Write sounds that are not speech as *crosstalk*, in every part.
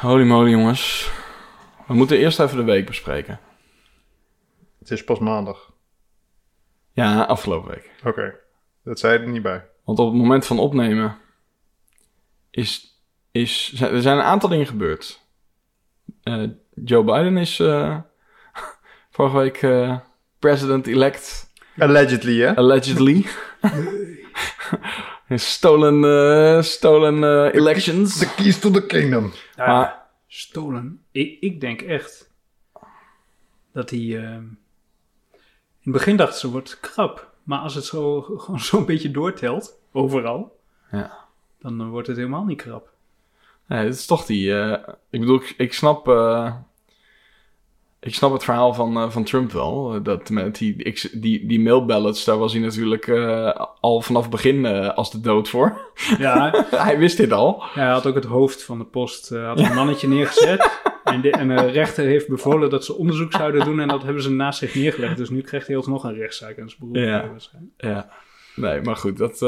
Holy moly, jongens. We moeten eerst even de week bespreken. Het is pas maandag. Ja, afgelopen week. Oké, dat zei je er niet bij. Want op het moment van opnemen is, is, zijn- er zijn een aantal dingen gebeurd. Eh, Joe Biden is eh, *laughs* vorige week eh, president-elect, Allegedly, hè? allegedly. *laughs* stolen eh, stolen eh, elections. The keys to the kingdom. Ja, Maar stolen. Ik, ik denk echt dat hij... ehm, in het begin dacht ze, wordt krap. Maar als het zo, *laughs* gewoon zo'n beetje doortelt, overal, ja. dan eh, wordt het helemaal niet krap. Nee, het is toch die. eh, ik bedoel, ik, ik snap. Ik snap het verhaal van, eh, van Trump wel. eh, Dat met die, die, die mailballots, daar was hij natuurlijk eh, al vanaf het begin als de dood voor. Ja, *laughs* hij wist dit al. Ja, hij had ook het hoofd van de post, had een mannetje neergezet. *laughs* En de, en de rechter heeft bevolen dat ze onderzoek zouden doen en dat hebben ze naast zich neergelegd. Dus nu krijgt hij alsnog een rechtszaak en zijn beroep. Ja. Ja. Nee, maar goed. Dat,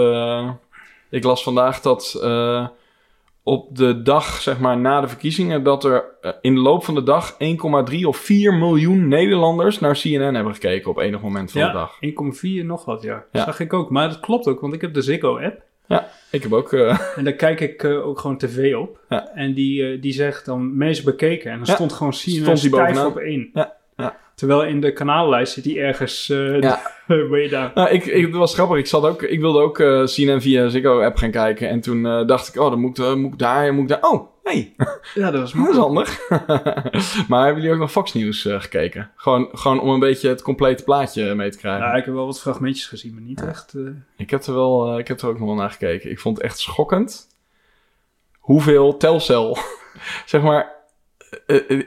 ik las vandaag dat op de dag, zeg maar, na de verkiezingen... dat er eh, in de loop van de dag 1,3 of 4 miljoen Nederlanders naar CNN hebben gekeken op enig moment van de Ja, dag. 1,4 nog wat, ja. Ja. Zag ik ook. Maar dat klopt ook, want ik heb de Ziggo-app. Ja, ik heb ook... eh, En daar kijk ik eh, ook gewoon tv op. Ja. En die, die zegt dan meest bekeken. En dan stond gewoon CNN Stond die bovenaan. op één. Ja. Terwijl in de kanaallijst zit die ergens eh Ja. *laughs* way down. Nou, ik, ik, het was grappig. Ik, zat ook, ik wilde ook eh CNN via Ziggo-app gaan kijken. En toen eh, dacht ik, oh, dan moet ik, moet ik daar, moet ik daar. Oh, hey, Ja, dat was *laughs* dat is handig. *laughs* maar hebben jullie ook nog Fox News gekeken? Gewoon, gewoon om een beetje het complete plaatje mee te krijgen. Ja, ik heb wel wat fragmentjes gezien, maar niet echt... Ik heb er wel, ik heb er ook nog wel naar gekeken. Ik vond het echt schokkend hoeveel Telcel, zeg maar,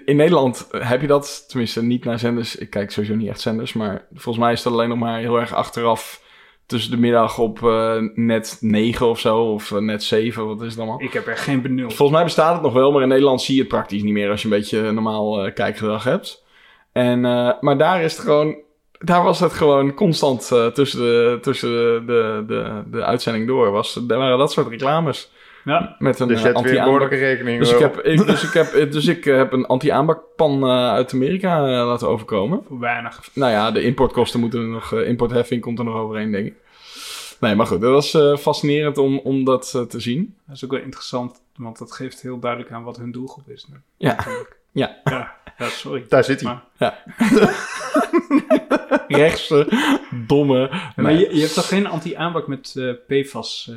in Nederland heb je dat, tenminste niet naar zenders. Ik kijk sowieso niet echt zenders, maar volgens mij is dat alleen nog maar heel erg achteraf tussen de middag op eh, net 9 of zo, of eh, net 7, wat is het allemaal? ik heb er geen benul. Volgens mij bestaat het nog wel, maar in Nederland zie je het praktisch niet meer als je een beetje normaal eh, kijkgedrag hebt. En, eh, maar daar is het gewoon, daar was het gewoon constant eh, tussen, de, tussen de, de, de, de uitzending door. Was, daar waren dat soort reclames Ja, met een Dus eh, je hebt weer een anti-aanbak. behoorlijke rekening. Dus ik, wel. heb, ik, *laughs* dus ik heb, dus ik eh, heb een anti-aanbakpan eh, uit Amerika eh, laten overkomen. voor weinig. Nou ja, de importkosten moeten er nog, eh, importheffing komt er nog overheen, denk ik. Nee, maar goed, dat was eh, fascinerend om, om dat eh, te zien. Dat is ook wel interessant, want dat geeft heel duidelijk aan wat hun doelgroep is. nu, Ja. *laughs* Ja. Ja, ja, sorry. Daar zit hij. Maar, *laughs* rechtse, domme. maar Nee. je, je hebt toch geen anti-aanbak met eh, PFAS?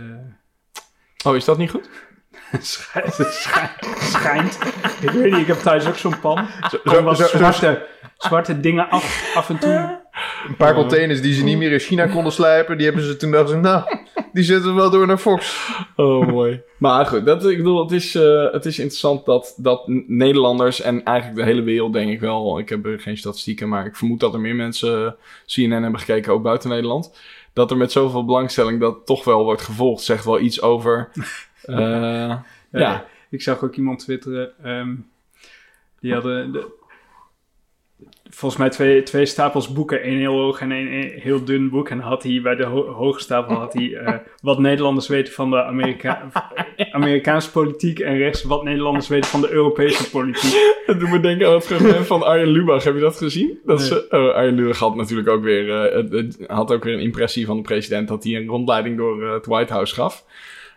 Oh, is dat niet goed? *laughs* schijnt, schijnt, schijnt. Ik weet niet, ik heb thuis ook zo'n pan. Zo- zo- zo- zwarte, zwarte dingen af, af en toe. Een paar containers die ze niet meer in China konden slijpen, die hebben ze toen dachten ze, nou, die zetten we wel door naar Fox. Oh, mooi. Maar goed, dat, ik bedoel, het is, eh, het is interessant dat, dat Nederlanders en eigenlijk de hele wereld, denk ik wel. Ik heb er geen statistieken, maar ik vermoed dat er meer mensen eh, CNN hebben gekeken, ook buiten Nederland. Dat er met zoveel belangstelling dat toch wel wordt gevolgd, zegt wel iets over. *laughs* eh, ja. Ik zag ook iemand twitteren. ehm, die hadden de, volgens mij twee, twee stapels boeken. één heel hoog en één heel dun boek. En had hij bij de ho- hoge stapel had hij, eh, *laughs* wat Nederlanders weten van de Amerika Amerikaanse politiek. En rechts wat Nederlanders weten van de Europese politiek. *laughs* Het doet me denken aan het fragment van Arjen Lubach. Heb je dat gezien? Dat Nee. ze, oh, Arjen Lubach had natuurlijk ook weer, eh, had ook weer een impressie van de president dat hij een rondleiding door eh, het White House gaf.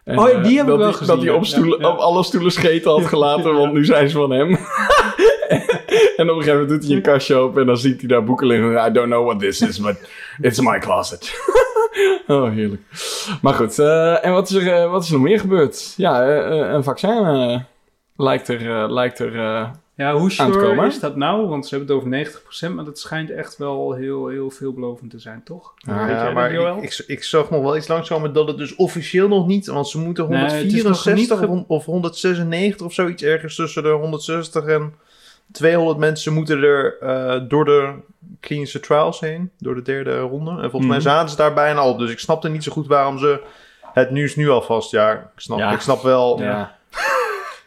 En, Oh, die eh, heb ik dat wel hij, gezien, Dat hij ja. op, stoelen, Ja, ja. op alle stoelen scheten had *laughs* gelaten, want nu zijn ze van hem. En op een gegeven moment doet hij een kastje open en dan ziet hij daar boeken liggen. I don't know what this is, but it's my closet. *laughs* oh, heerlijk. Maar goed, eh, en wat is, er, eh, wat is er nog meer gebeurd? Ja, eh, een vaccin eh, lijkt er... lijkt er Ja, hoe sure is dat nou? Want ze hebben het over 90%, maar dat schijnt echt wel heel, heel veelbelovend te zijn, toch? Ja, maar ik, ik, ik zag nog wel iets langskomen dat het dus officieel nog niet, want ze moeten Nee, het is nog 164 niet ge- of 196 of zoiets ergens tussen de 160 en 200 mensen moeten er eh, door de klinische trials heen, door de derde ronde. En volgens mij Mhm. zaten ze daar bijna al, dus ik snapte niet zo goed waarom ze het nieuws nu alvast, ja, ik snap, Ja. ik snap wel. ja. *laughs*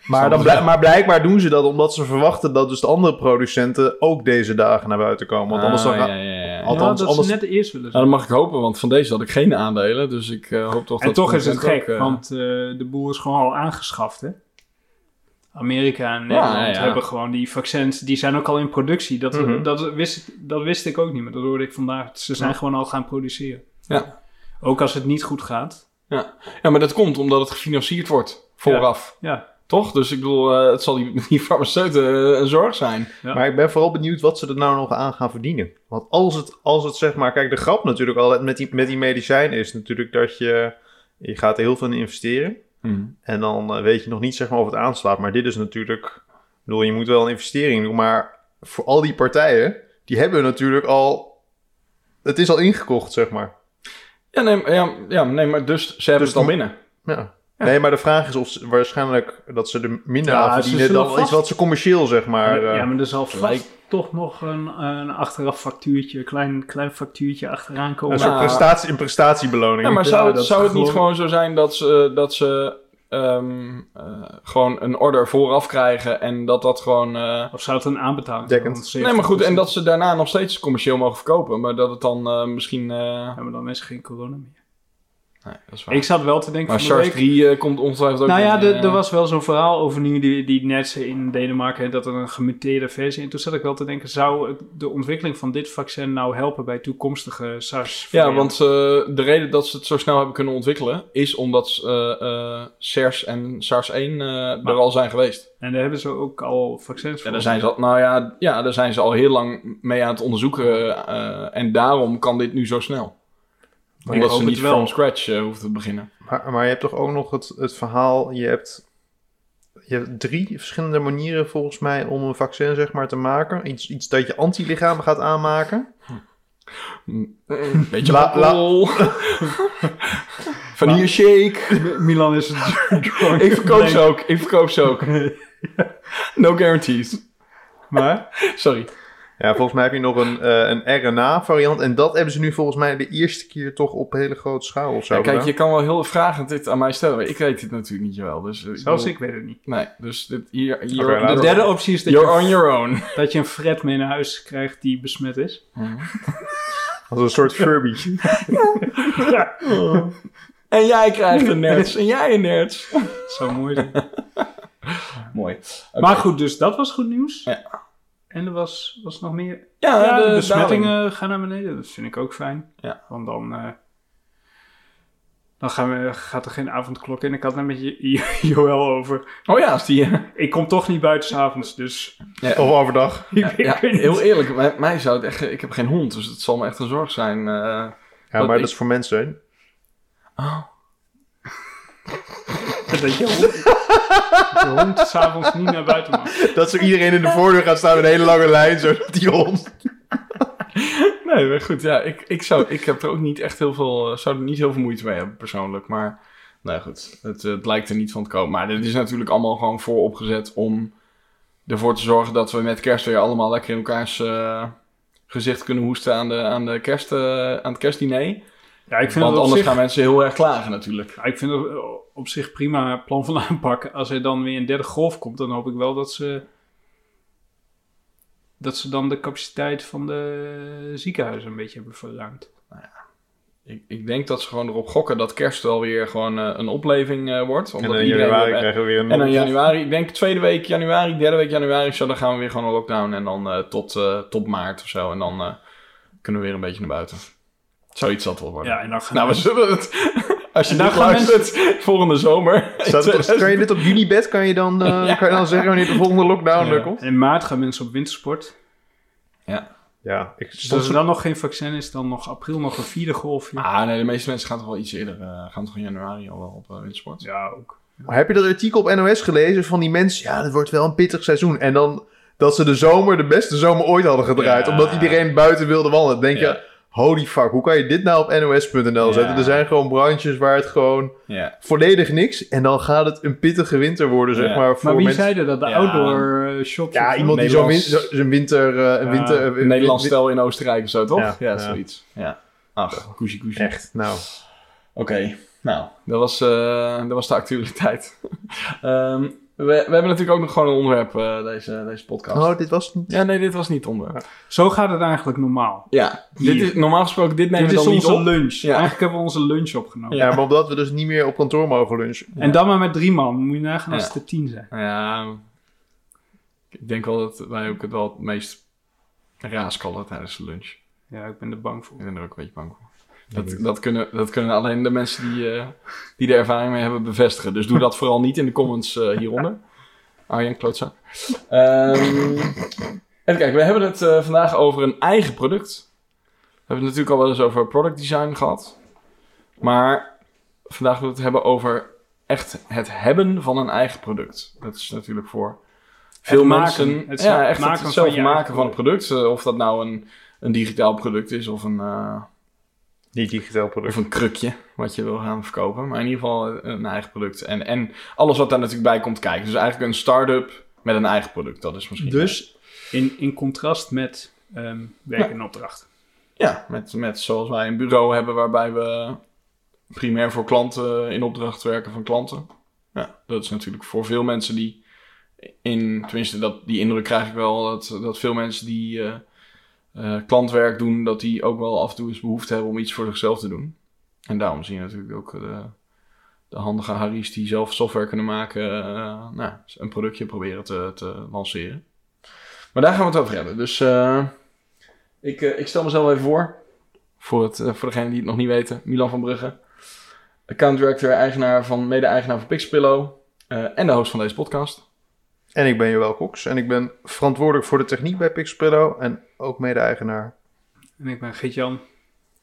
Maar, dan blijk- maar blijkbaar doen ze dat omdat ze verwachten dat dus de andere producenten ook deze dagen naar buiten komen. Want anders dan Ah, ga- ja, ja, ja. Althans, ja, dat anders- ze net eerst willen Nou, zijn. dat mag ik hopen, want van deze had ik geen aandelen. Dus ik eh, hoop toch en dat... toch is het gek, ook, eh, want eh, de boel is gewoon al aangeschaft, hè? Amerika en Nederland ja. hebben gewoon die vaccins, die zijn ook al in productie. Dat, Mhm. dat, wist, dat wist ik ook niet, maar dat hoorde ik vandaag. Ze zijn Ja. gewoon al gaan produceren. Ja. Ook als het niet goed gaat. Ja, maar dat komt omdat het gefinancierd wordt vooraf. Ja, Toch? Dus ik bedoel, eh, het zal die, *laughs* die farmaceuten eh, een zorg zijn. Ja. Maar ik ben vooral benieuwd wat ze er nou nog aan gaan verdienen. Want als het, als het zeg maar... Kijk, de grap natuurlijk altijd met die, met die medicijnen is natuurlijk dat je... Je gaat er heel veel in investeren. En dan eh, weet je nog niet zeg maar of het aanslaat. Maar dit is natuurlijk... Ik bedoel, je moet wel een investering doen. Maar voor al die partijen... Die hebben natuurlijk al... Het is al ingekocht, zeg maar. Ja, nee, maar- ja, ja, nee, maar dus ze hebben Dus het al binnen. Ja. Nee, maar de vraag is of ze, waarschijnlijk dat ze er minder Ja, aan verdienen dan vast- iets wat ze commercieel, zeg maar. ja, eh, maar er zal gelijk. vast toch nog een, een achteraf factuurtje, klein, klein factuurtje achteraan komen. een soort Nou, prestatie, een prestatiebeloning. Ja, maar Ja, zou, het, zou het niet gewoon zo zijn dat ze, dat ze ehm, eh, gewoon een order vooraf krijgen en dat dat gewoon... eh, Of zou het een aanbetaling nee, maar goed, en dat ze daarna nog steeds commercieel mogen verkopen, maar dat het dan eh, misschien... eh, Ja, maar dan is er geen corona meer. Nee, dat is waar. Ik zat wel te denken maar SARS week- 3 eh, komt ongetwijfeld ook... Nou ja, er- eh, er was wel zo'n verhaal over nu die, die net in Denemarken, dat er een gemuteerde versie. En toen zat ik wel te denken, zou de ontwikkeling van dit vaccin nou helpen bij toekomstige SARS? Ja, want eh, de reden dat ze het zo snel hebben kunnen ontwikkelen is omdat eh SARS en SARS-1 eh, er al zijn geweest. En daar hebben ze ook al vaccins Ja, voor. daar zijn ze al, nou ja, ja, daar zijn ze al heel lang mee aan het onderzoeken en daarom kan dit nu zo snel. Maar omdat ze niet wel. from scratch eh, hoeven te beginnen. Maar, maar je hebt toch ook nog het, het verhaal, je hebt, je hebt drie verschillende manieren volgens mij om een vaccin zeg maar te maken. Iets, iets dat je antilichamen gaat aanmaken. Beetje La- alcohol. *laughs* Vanille shake. Milan is het *laughs* drunk. Ik verkoop ze ook. Ik verkoop ze ook. No guarantees. Maar, Sorry. Ja, volgens mij heb je nog een, eh, een RNA variant. En dat hebben ze nu volgens mij de eerste keer toch op hele grote schaal of zo Ja, kijk, gedaan. je kan wel heel vragend dit aan mij stellen. maar Ik weet dit natuurlijk niet wel. Dus, eh, zelfs ik weet het niet. Nee, dus dit, hier, laten De derde optie is dat you're on je, your own. *laughs* dat je een Fred mee naar huis krijgt die besmet is. Als een soort Furby. *laughs* En jij krijgt een nerds. En jij een nerds. Zou mooi. *laughs* Mooi. Maar goed, dus dat was goed nieuws. Ja. En er was, was nog meer. Ja, Ja, de, de, besmettingen gaan naar beneden. Dat vind ik ook fijn. Ja. Want dan, eh, dan gaan we, gaat er geen avondklok in. Ik had het net met Jo- *laughs* Joël over. Oh ja, als die... eh, Ik kom toch niet buiten s'avonds, dus ja, Of overdag. *laughs* ik, ja, ik ja, weet niet. heel eerlijk. Mij, mij zou het echt... Ik heb geen hond, dus het zal me echt een zorg zijn. eh. Ja, Dat maar ik- dat is voor mensen. hè. Oh. *laughs* *laughs* Dat je hond, je hond s'avonds niet naar buiten mag. Dat zo iedereen in de voordeur gaat staan met een hele lange lijn. Zo dat die hond. Nee, maar goed. Ja, ik, ik, zou, ik heb er ook niet echt heel veel... eh, zou er niet heel veel moeite mee hebben, persoonlijk. Maar... Nou goed, het, het lijkt er niet van te komen. Maar dit is natuurlijk allemaal gewoon vooropgezet om ervoor te zorgen dat we met kerst weer allemaal lekker in elkaars eh, gezicht kunnen hoesten aan, de, aan, de kerst, eh, aan het kerstdiner. Ja, ik vind Want anders zich, gaan mensen heel erg klagen natuurlijk. ja, ik vind het op zich prima plan van *laughs* aanpak. Als er dan weer een derde golf komt, dan hoop ik wel dat ze... Dat ze dan de capaciteit van de ziekenhuizen een beetje hebben verruimd. Ik, ik denk dat ze gewoon erop gokken dat kerst wel weer gewoon eh, een opleving eh, wordt. En Omdat dan in iedereen januari weer- krijgen we weer een... En dan januari, ik denk tweede week januari, derde week januari, zo, dan gaan we weer gewoon een lockdown. En dan eh, tot, eh, tot maart of zo. En dan eh, kunnen we weer een beetje naar buiten. Zoiets zal het wel worden. Ja, en dan gaan Nou, we zullen het, als je dit luistert, volgende zomer. *laughs* Staat *laughs* kan je dit op Unibed? Kan je dan, eh, kan je dan zeggen wanneer de volgende lockdown Ja. er komt? In maart gaan mensen op wintersport. Ja, ik Dus als er dan nog geen vaccin is, dan nog april nog een vierde golfje. Ah, nee, de meeste mensen gaan toch wel iets eerder. eh, gaan toch in januari al wel op uh, wintersport. Ja, ook. Maar heb je dat artikel op NOS gelezen van die mensen? Ja, het wordt wel een pittig seizoen. En dan dat ze de zomer de beste zomer ooit hadden gedraaid. Ja. Omdat iedereen buiten wilde wandelen. Denk Ja. je, holy fuck, hoe kan je dit nou op nos.nl Ja. zetten? Er zijn gewoon branches waar het gewoon Ja. volledig niks. En dan gaat het een pittige winter worden, zeg Ja. maar. Voor Maar wie mensen. zei dat? De Ja. outdoor eh, shops? Ja, iemand die zo'n Nederlands- winter... eh, een Ja, winter Een win- Nederlands stel in Oostenrijk of zo, toch? Ja. Ja, Ja. zoiets. Ja. Ach, koesie koesie. Echt, nou. Oké, nou, dat was, eh, dat was de actualiteit. *laughs* Ehm, We, we hebben natuurlijk ook nog gewoon een onderwerp, uh, deze, deze podcast. Oh, dit was niet... Ja, nee, dit was niet het onderwerp. Zo gaat het eigenlijk normaal. Ja, dit is, normaal gesproken, dit nemen dit we dan is niet onze op. lunch. Ja. Eigenlijk hebben we onze lunch opgenomen. Ja, maar omdat we dus niet meer op kantoor mogen lunchen. En dan maar met drie man. Moet je nagaan als Ja. het er tien zijn. Ja, ik denk wel dat wij ook het wel het meest raaskallen tijdens de lunch. Ja, ik ben er bang Ik voor. ben er ook een beetje bang voor. Dat, dat, kunnen, dat kunnen alleen de mensen die, eh, die er ervaring mee hebben bevestigen. Dus doe dat vooral niet in de comments eh, hieronder. Arjen, klootzak. Ehm, even kijken, we hebben het eh, vandaag over een eigen product. We hebben het natuurlijk al wel eens over product design gehad. Maar vandaag willen we het hebben over echt het hebben van een eigen product. Dat is natuurlijk voor veel maken, mensen... het ja, echt maken het van zelf je maken van een product. of dat nou een, een digitaal product is of een... eh, Niet digitaal product. of een krukje wat je wil gaan verkopen. Maar in ieder geval een eigen product. En, en alles wat daar natuurlijk bij komt kijken. Dus eigenlijk een start-up met een eigen product. Dat is misschien... Dus in, in contrast met ehm werk in opdracht. Ja, met, met zoals wij een bureau hebben waarbij we primair voor klanten in opdracht werken van klanten. Ja, dat is natuurlijk voor veel mensen die in, tenminste dat, die indruk krijg ik wel, dat, dat veel mensen die eh, eh, klantwerk doen, dat die ook wel af en toe eens behoefte hebben om iets voor zichzelf te doen. En daarom zie je natuurlijk ook de, de handige Harry's die zelf software kunnen maken, eh, nou, een productje proberen te, te lanceren. Maar daar gaan we het over hebben. Dus eh, ik, eh, ik stel mezelf even voor. Voor, het, eh, voor degenen die het nog niet weten. Milan van Brugge. Account director, eigenaar van, mede-eigenaar van Pixpillow. eh, en de host van deze podcast. En ik ben Joël Cox. En ik ben verantwoordelijk voor de techniek bij Pixpillow. En ook mede-eigenaar. En ik ben Geert-Jan,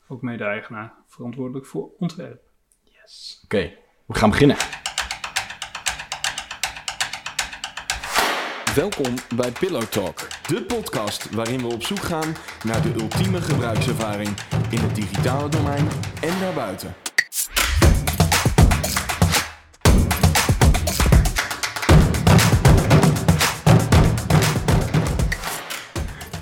ook mede-eigenaar, verantwoordelijk voor ontwerp. Oké, we gaan beginnen. Welkom bij Pillow Talk, de podcast waarin we op zoek gaan naar de ultieme gebruikservaring in het digitale domein en daarbuiten.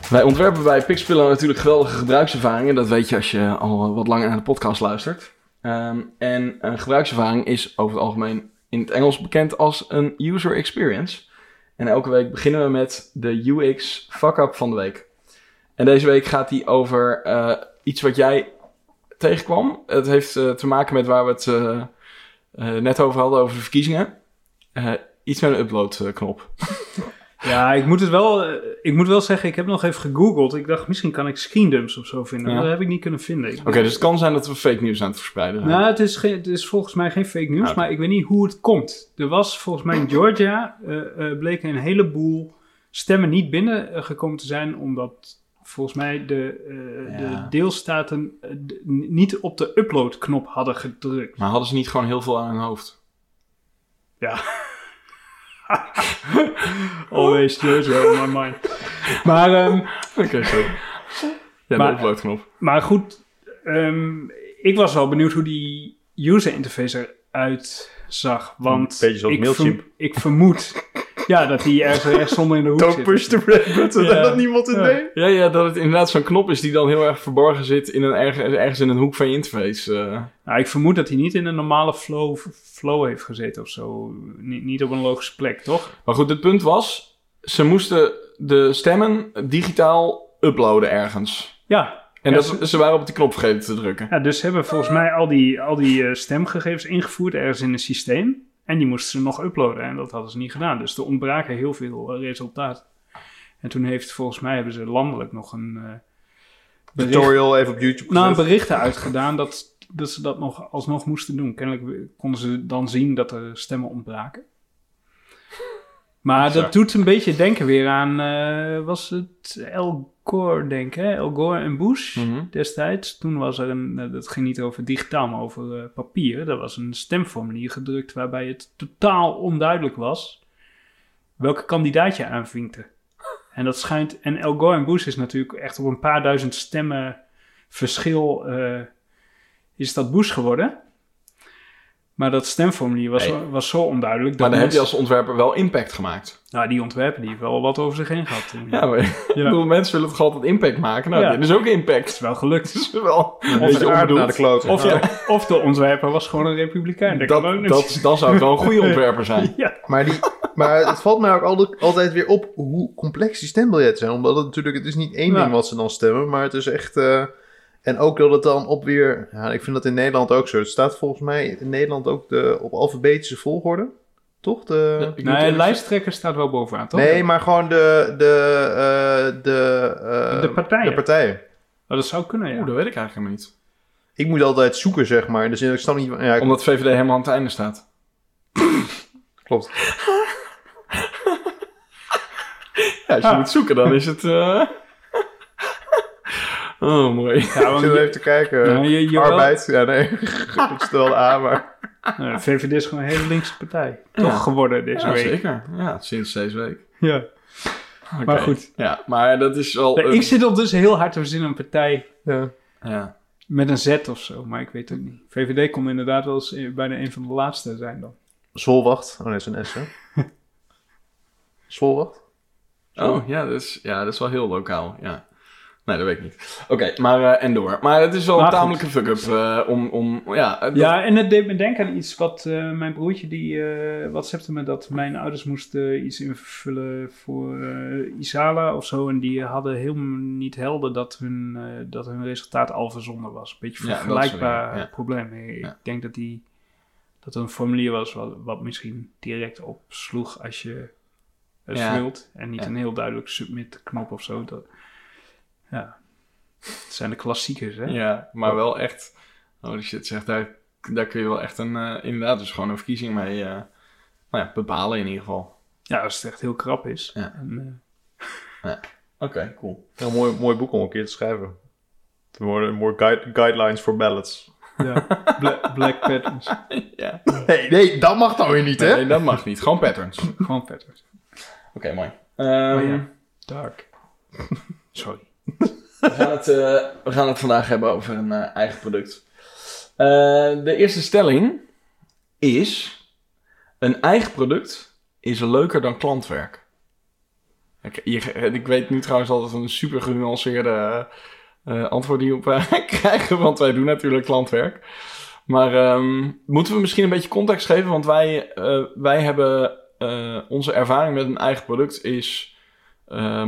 Wij ontwerpen bij Pixpillow natuurlijk geweldige gebruikservaringen. Dat weet je als je al wat langer naar de podcast luistert. Ehm, en een gebruikservaring is over het algemeen in het Engels bekend als een user experience. En elke week beginnen we met de UX fuck-up van de week. En deze week gaat die over eh, iets wat jij tegenkwam. Het heeft eh, te maken met waar we het eh, net over hadden, over de verkiezingen. Iets met een upload-knop. *laughs* Ja, ik moet het wel, eh, ik moet wel zeggen, ik heb nog even gegoogeld. Ik dacht, misschien kan ik screendumps of zo vinden. Ja. Maar dat heb ik niet kunnen vinden. Oké, dus het kan zijn dat we fake nieuws aan het verspreiden zijn. Nou, het is, geen, het is volgens mij geen fake news, Oké. maar ik weet niet hoe het komt. Er was volgens mij in Georgia, eh eh, bleken een heleboel stemmen niet binnengekomen te zijn, omdat volgens mij de, Ja. de deelstaten niet op de upload-knop hadden gedrukt. Maar hadden ze niet gewoon heel veel aan hun hoofd? Ja. Always Georgia on my mind. Maar, ehm, Oké, sorry. Ja, Maar- de upload-knop. maar goed, ehm, ik was wel benieuwd hoe die user interface eruit zag. Want Een beetje zoals ik vermoed ja, dat die ergens, zonder in de hoek Don't zit. push the red button. Ja. En dat niemand het Ja. deed. Ja, ja, dat het inderdaad zo'n knop is die dan heel erg verborgen zit in een erg, ergens in een hoek van je interface. eh. Nou, ik vermoed dat hij niet in een normale flow, flow heeft gezeten of zo. Niet, niet op een logische plek, toch? Maar goed, het punt was, ze moesten de stemmen digitaal uploaden ergens. Ja, En Ja, dat, ze- ze waren op die knop vergeten te drukken. ja dus ze hebben volgens mij al die, al die eh, stemgegevens ingevoerd ergens in een systeem. En die moesten ze nog uploaden en dat hadden ze niet gedaan. Dus er ontbraken heel veel eh, resultaten. En toen heeft volgens mij hebben ze landelijk nog een, eh, bericht, Tutorial even op YouTube nou, een berichten uitgedaan dat, dat ze dat nog alsnog moesten doen. Kennelijk konden ze dan zien dat er stemmen ontbraken. Maar dat doet een beetje denken weer aan, eh, was het El Gore, denk ik, hè? El Gore en Bush Mhm. destijds. Toen was er een, eh, dat ging niet over digitaal, maar over eh, papier. Er was een stemformulier gedrukt waarbij het totaal onduidelijk was welke kandidaat je aanvinkte. En dat schijnt, en El Gore en Bush is natuurlijk echt op een paar duizend stemmen verschil is dat Bush geworden. Maar dat stemformulier was, was zo onduidelijk. Maar dan heb je mensen- als ontwerper wel impact gemaakt. Nou, die ontwerper die heeft wel wat over zich heen gehad. Ja, maar *laughs* ik bedoel, mensen willen toch altijd impact maken? Nou, Ja. dit is ook Het impact. is wel gelukt. *laughs* Het is wel een Of beetje de aarde naar de kloten. Of, de, of de ontwerper was gewoon een republikein. Dat, Dat, kan ook dat, dan zou het wel een goede *laughs* ontwerper zijn. Ja. Maar die, Maar het valt mij ook altijd, altijd weer op hoe complex die stembiljetten zijn. Omdat het natuurlijk, het is niet één Ja. ding wat ze dan stemmen, maar het is echt... eh, en ook dat het dan op weer... Ja, ik vind dat in Nederland ook zo. Het staat volgens mij in Nederland ook de, op alfabetische volgorde. Toch? De... Nee, eerlijk lijsttrekker staat wel bovenaan, toch? nee, maar gewoon de... De, eh, de, eh, De partijen. De partijen. Oh, dat zou kunnen, ja. Oeh, dat weet ik eigenlijk helemaal niet. Ik moet altijd zoeken, zeg maar. Dus ik snap niet... Ja, Omdat VVD helemaal aan het einde staat. *laughs* klopt. Ja, als je Ah. moet zoeken, dan is het... eh, oh, mooi. Ja, want Zullen we je- even te kijken? Ja, je- je wel- Arbeid? Ja, nee. *laughs* dat is wel de A, maar... Nou, VVD is gewoon een hele linkse partij. Toch Ja. geworden deze Ja, week. zeker. Ja, sinds deze week. Ja. Maar goed. Ja, maar dat is. Nee, een- ik zit al dus heel hard te verzinnen een partij Ja. Ja. met een Z of zo, maar ik weet het niet. VVD kon inderdaad wel eens eh, bijna een van de laatste zijn dan. Zolwacht. Oh nee, dat is een S, hè? *laughs* Zolwacht? Oh, ja dat, is, ja, dat is wel heel lokaal, ja. Nee, dat weet ik niet. Oké, maar eh, en door. Maar het is wel Maar een tamelijke fuck-up eh, om, om... Ja, dat- Ja, en het deed me denken aan iets wat eh, mijn broertje die eh WhatsAppte me dat mijn ouders moesten iets invullen voor eh, Isala of zo. En die hadden helemaal niet helder dat hun, eh, dat hun resultaat al verzonden was. Een beetje vergelijkbaar ja. probleem. Ik Ja. denk dat die dat er een formulier was wat, wat misschien direct opsloeg als je het vult. En niet een heel duidelijk submit knop of zo. Dat, ja, het zijn de klassiekers hè. Ja, maar wel echt... Oh shit, zeg, daar, daar kun je wel echt een... eh, inderdaad, dus gewoon een verkiezing mee... eh, nou ja, bepalen in ieder geval. Ja, als het echt heel krap is. Ja. En, eh, *laughs* Oké, cool. Heel mooi, mooi boek om een keer te schrijven. More guide- guidelines for ballots. Ja, Black, Black Patterns. *laughs* ja. Nee, nee, dat mag dan weer niet, hè? Nee, dat mag niet. Gewoon patterns. Oké, Gewoon patterns. mooi. Ehm, Oh ja. Dark. *laughs* Sorry. We, gaan het, eh, we gaan het vandaag hebben over een eh, eigen product. Eh, de eerste stelling is... Een eigen product is leuker dan klantwerk. Ik, ik weet nu trouwens altijd een super genuanceerde antwoord die op *laughs* krijgen, want wij doen natuurlijk klantwerk. Maar ehm, moeten we misschien een beetje context geven? Want wij, wij hebben onze ervaring met een eigen product is eh,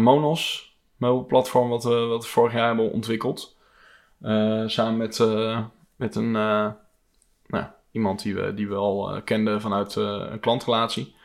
Monos, meubelplatform wat we, wat we vorig jaar hebben ontwikkeld. Eh, samen met, eh, met een, eh, nou, iemand die we, die we al eh, kenden vanuit eh, een klantrelatie.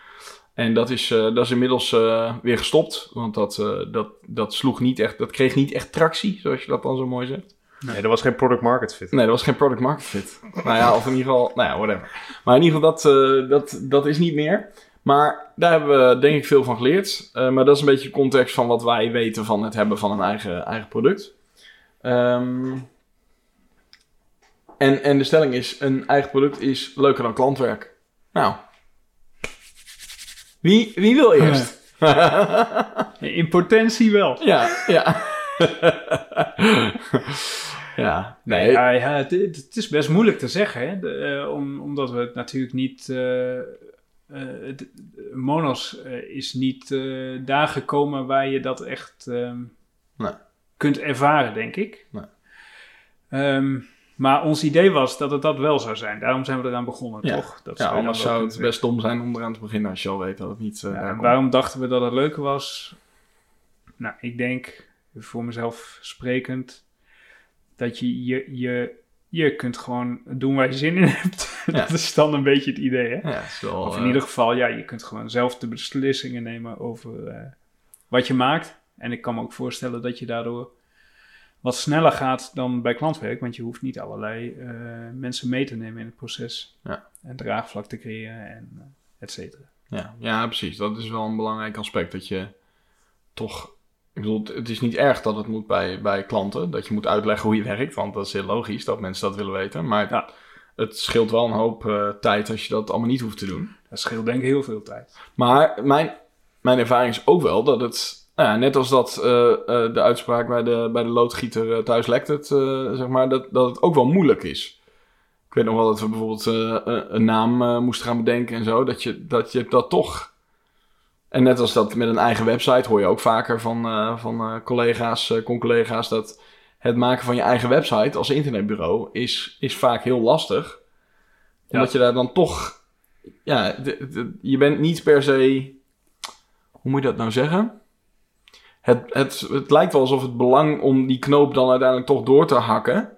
En dat is, eh, dat is inmiddels eh, weer gestopt. Want dat, eh, dat, dat sloeg niet echt, dat kreeg niet echt tractie, zoals je dat dan zo mooi zegt. Nee, er was geen product market fit. Nee, dat was geen product market fit. nou ja, of in ieder geval, nou ja, whatever. Maar in ieder geval, dat, eh, dat, dat is niet meer. Maar daar hebben we denk ik veel van geleerd. Eh, maar dat is een beetje de context van wat wij weten van het hebben van een eigen, eigen product. Ehm, en, en de stelling is, een eigen product is leuker dan klantwerk. Nou. Wie, wie wil eerst? *laughs* In potentie wel. ja, ja. ja, nee. Ja, ja, het, het is best moeilijk te zeggen, hè? De, eh, om, omdat we het natuurlijk niet. eh, het- Monos eh, is niet eh, daar gekomen waar je dat echt ehm, Nee. kunt ervaren, denk ik. Nee. Ehm, maar ons idee was dat het dat wel zou zijn. Daarom zijn we eraan begonnen, Ja. toch? Dat Ja, anders zou het best dom zijn om eraan te beginnen als je al weet dat het niet eh Ja, waarom dachten we dat het leuker was? Nou, ik denk, voor mezelf sprekend, dat je je, je, je kunt gewoon doen waar je zin in hebt. *laughs* Ja. dat is dan een beetje het idee, hè? Ja, het is wel, Of in eh, ieder geval, ja, je kunt gewoon zelf de beslissingen nemen over eh, wat je maakt. En ik kan me ook voorstellen dat je daardoor wat sneller gaat dan bij klantwerk, want je hoeft niet allerlei eh, mensen mee te nemen in het proces. Ja. En draagvlak te creëren en et cetera. ja, ja, precies. Dat is wel een belangrijk aspect. Dat je toch... Ik bedoel, het is niet erg dat het moet bij, bij klanten. Dat je moet uitleggen hoe je *laughs* werkt. Want dat is heel logisch dat mensen dat willen weten. Maar Ja. het scheelt wel een hoop eh, tijd als je dat allemaal niet hoeft te doen. Dat scheelt denk ik heel veel tijd. Maar mijn, mijn ervaring is ook wel dat het... Nou ja, net als dat eh, eh, de uitspraak bij de, bij de loodgieter thuis lekt het, zeg maar, dat, dat het ook wel moeilijk is. Ik weet nog wel dat we bijvoorbeeld een- naam moesten gaan bedenken en zo. Dat je, dat je dat toch... En net als dat met een eigen website hoor je ook vaker van, eh, van eh, collega's, eh con-collega's... dat het maken van je eigen website als internetbureau is, is vaak heel lastig. Omdat je daar dan toch... Ja, je bent niet per se hoe moet je dat nou zeggen? Het, het, het lijkt wel alsof het belang om die knoop dan uiteindelijk toch door te hakken.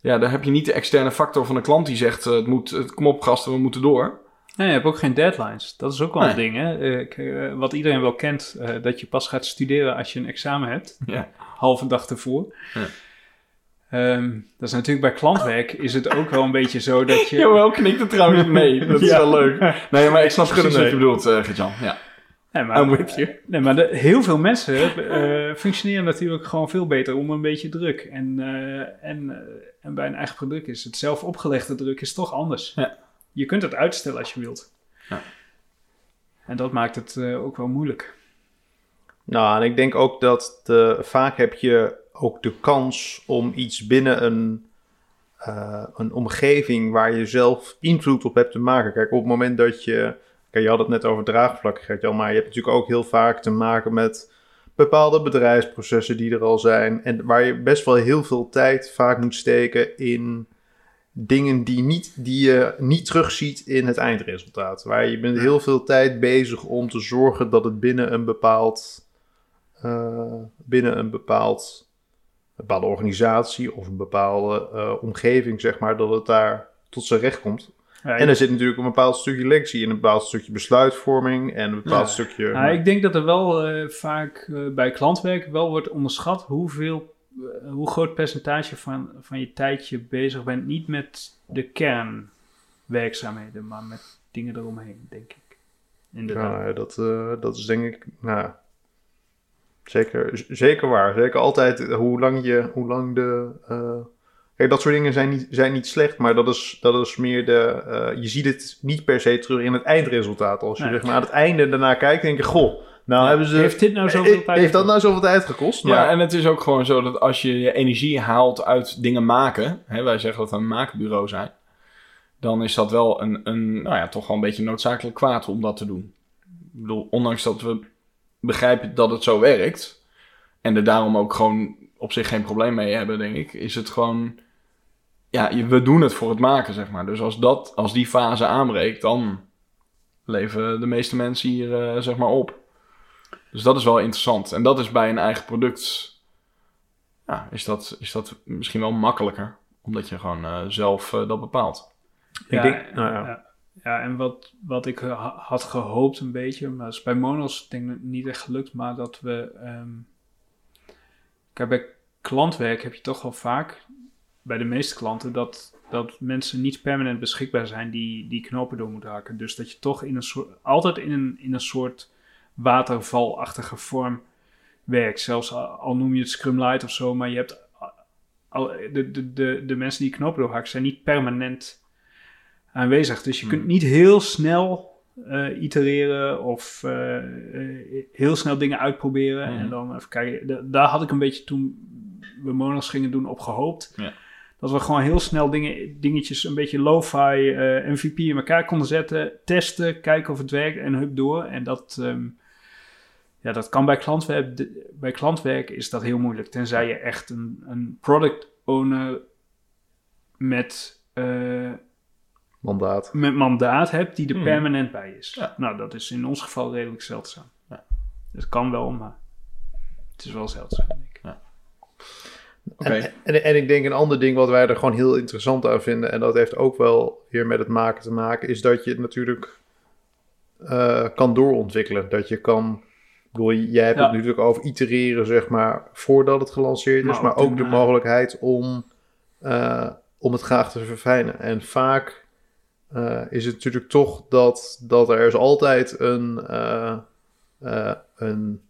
Ja, daar heb je niet de externe factor van de klant die zegt: het moet, het, kom op, gasten, we moeten door. Nee, je hebt ook geen deadlines. Dat is ook wel een ding, hè? Uh, wat iedereen wel kent, uh, dat je pas gaat studeren als je een examen hebt. Ja. Halve dag ervoor. Ja. Um, dat is natuurlijk bij klantwerk is het ook wel een beetje zo dat je... *laughs* Jawel, knikt het trouwens *laughs* mee. Dat is wel leuk. Nee, maar ik snap precies wat je bedoelt, uh, Gert-Jan. Ja. Nee, maar, I'm with you. Nee, maar de, heel veel mensen uh, functioneren natuurlijk gewoon veel beter onder een beetje druk. En, uh, en, en bij een eigen product is het zelf opgelegde druk is toch anders. Ja. Je kunt het uitstellen als je wilt. Ja. En dat maakt het ook wel moeilijk. Nou, en ik denk ook dat de, vaak heb je ook de kans om iets binnen een, uh, een omgeving waar je zelf invloed op hebt te maken. Kijk, op het moment dat je. Kijk, je had het net over draagvlakkigheid, maar je hebt natuurlijk ook heel vaak te maken met bepaalde bedrijfsprocessen die er al zijn. En waar je best wel heel veel tijd vaak moet steken in dingen die, niet, die je niet terugziet in het eindresultaat. Waar je bent heel veel tijd bezig om te zorgen dat het binnen een bepaald. Uh, binnen een bepaald een bepaalde organisatie of een bepaalde uh, omgeving, zeg maar, dat het daar tot zijn recht komt. Ja, en er zit natuurlijk een bepaald stukje lectie en een bepaald stukje besluitvorming en een bepaald ja. stukje... Ja, ik denk dat er wel uh, vaak bij klantwerk wel wordt onderschat hoeveel, hoe groot percentage van, van je tijd je bezig bent. Niet met de kernwerkzaamheden, maar met dingen eromheen, denk ik. Inderdaad. Ja, dat, dat is denk ik... Nou, Zeker, zeker waar. Zeker altijd hoe lang, je, hoe lang de. Uh... Kijk, dat soort dingen zijn niet, zijn niet slecht, maar dat is, dat is meer de. Uh, je ziet het niet per se terug in het eindresultaat. Als je nee. zeg maar, aan het einde daarna kijkt, denk je: Goh, nou ja, hebben ze. Heeft dit nou zoveel tijd Heeft dat nou zoveel tijd gekost? Maar... Ja, en het is ook gewoon zo dat als je je energie haalt uit dingen maken. Hè, wij zeggen dat we een maakbureau zijn. Dan is dat wel een, een, nou ja, toch wel een beetje noodzakelijk kwaad om dat te doen. Ik bedoel, ondanks dat we begrijpen dat het zo werkt. En er daarom ook gewoon op zich geen probleem mee hebben, denk ik. Is het gewoon. Ja, we doen het voor het maken, zeg maar. Dus als, dat, als die fase aanbreekt, dan leven de meeste mensen hier, uh, zeg maar, op. Dus dat is wel interessant. En dat is bij een eigen product. Ja, is dat, is dat misschien wel makkelijker. Omdat je gewoon uh, zelf uh, dat bepaalt. Ja, ik denk, nou ja. ja. Ja, en wat, wat ik had gehoopt een beetje, maar is bij Monos denk ik niet echt gelukt, maar dat we... Um, kijk, bij klantwerk heb je toch wel vaak, bij de meeste klanten, dat, dat mensen niet permanent beschikbaar zijn die, die knopen door moeten hakken. Dus dat je toch in een soort, altijd in een, in een soort watervalachtige vorm werkt. Zelfs al noem je het Scrum Light of zo, maar je hebt... Al, de, de, de, de mensen die knopen doorhakken zijn niet permanent aanwezig. Dus je kunt niet heel snel uh, itereren of uh, uh, heel snel dingen uitproberen. En dan even kijken. daar had ik een beetje toen we Monos gingen doen op gehoopt. Ja. Dat we gewoon heel snel dingen, dingetjes, een beetje lo-fi, MVP in elkaar konden zetten. Testen, kijken of het werkt en hup door. En dat, um, ja, dat kan bij klantwerk. Bij klantwerk is dat heel moeilijk. Tenzij je echt een, een product owner met mandaat. met mandaat hebt die er Hmm. permanent bij is. Ja. Nou, dat is in ons geval redelijk zeldzaam. Ja. Het kan wel, maar het is wel zeldzaam, denk ik. Oké. En, en, en ik denk een ander ding wat wij er gewoon heel interessant aan vinden, en dat heeft ook wel weer met het maken te maken, is dat je het natuurlijk eh, kan doorontwikkelen. Dat je kan. Bedoel, jij hebt Ja. het natuurlijk over itereren, zeg maar, voordat het gelanceerd is, Maar maar ook de daarna. mogelijkheid om, eh, om het graag te verfijnen. En vaak eh, is het natuurlijk toch dat, dat er is altijd een, eh, eh, een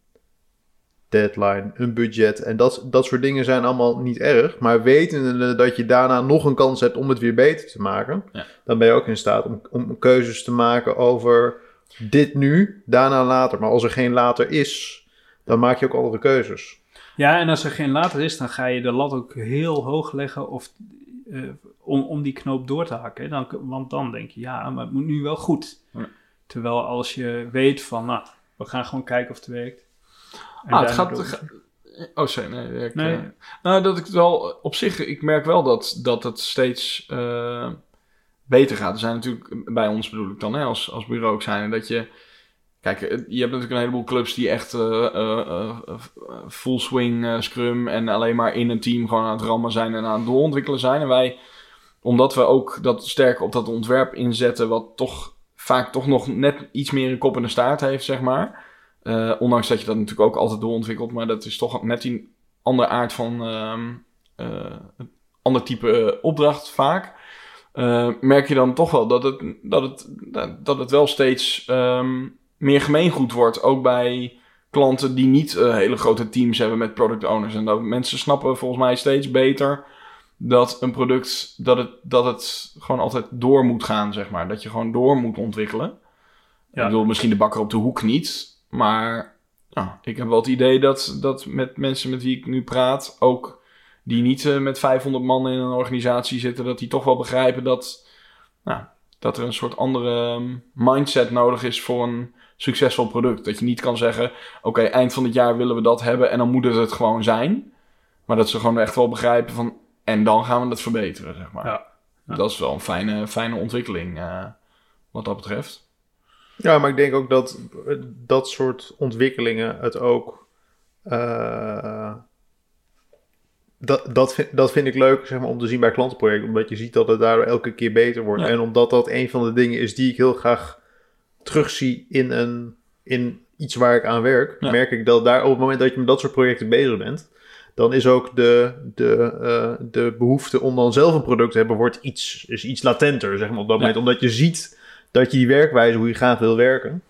deadline, een budget. En dat, dat soort dingen zijn allemaal niet erg. Maar wetende dat je daarna nog een kans hebt om het weer beter te maken, Ja. dan ben je ook in staat om, om keuzes te maken over dit nu, daarna later. Maar als er geen later is, dan maak je ook andere keuzes. Ja, en als er geen later is, dan ga je de lat ook heel hoog leggen of, eh, om, om die knoop door te hakken. Dan, want dan denk je, ja, maar het moet nu wel goed. Ja. Terwijl als je weet van, nou, we gaan gewoon kijken of het werkt. En Ah, het gaat... Oh, sorry. Nee, ik, Nee. eh, nou, dat ik het wel... Op zich, ik merk wel dat, dat het steeds eh, beter gaat. Er zijn natuurlijk... Bij ons bedoel ik dan, hè, als, als bureau ook zijn... Dat je Kijk, je hebt natuurlijk een heleboel clubs die echt uh, full swing scrum en alleen maar in een team gewoon aan het rammen zijn en aan het doorontwikkelen zijn. En wij, omdat we ook dat sterk op dat ontwerp inzetten, wat toch vaak toch nog net iets meer een kop in de staart heeft, zeg maar. ondanks dat je dat natuurlijk ook altijd doorontwikkelt, maar dat is toch net een andere aard van ehm, een ander type opdracht vaak. Merk je dan toch wel dat het, dat het, dat het wel steeds ehm, meer gemeengoed wordt. Ook bij klanten die niet uh, hele grote teams hebben met product owners. En dat mensen snappen volgens mij steeds beter dat een product, dat het, dat het gewoon altijd door moet gaan, zeg maar. Dat je gewoon door moet ontwikkelen. Ja. Ik bedoel, misschien de bakker op de hoek niet, maar nou, ik heb wel het idee dat, dat met mensen met wie ik nu praat, ook die niet uh, met 500 man in een organisatie zitten, dat die toch wel begrijpen dat, nou, dat er een soort andere ehm, mindset nodig is voor een succesvol product. Dat je niet kan zeggen: oké, eind van het jaar willen we dat hebben en dan moet het het gewoon zijn. Maar dat ze gewoon echt wel begrijpen van. En dan gaan we het verbeteren, zeg maar. Ja. Dat is wel een fijne, fijne ontwikkeling uh, wat dat betreft. Ja, maar ik denk ook dat dat soort ontwikkelingen het ook. Uh, dat, dat, vind, dat vind ik leuk zeg maar, om te zien bij klantenprojecten. Omdat je ziet dat het daardoor elke keer beter wordt. En omdat dat een van de dingen is die ik heel graag terugzie in, een, in iets waar ik aan werk, merk ik dat daar op het moment dat je met dat soort projecten bezig bent, dan is ook de, de, uh, de behoefte om dan zelf een product te hebben, wordt iets, is iets latenter, zeg maar, op dat moment. Omdat je ziet dat je die werkwijze, hoe je graag wil werken.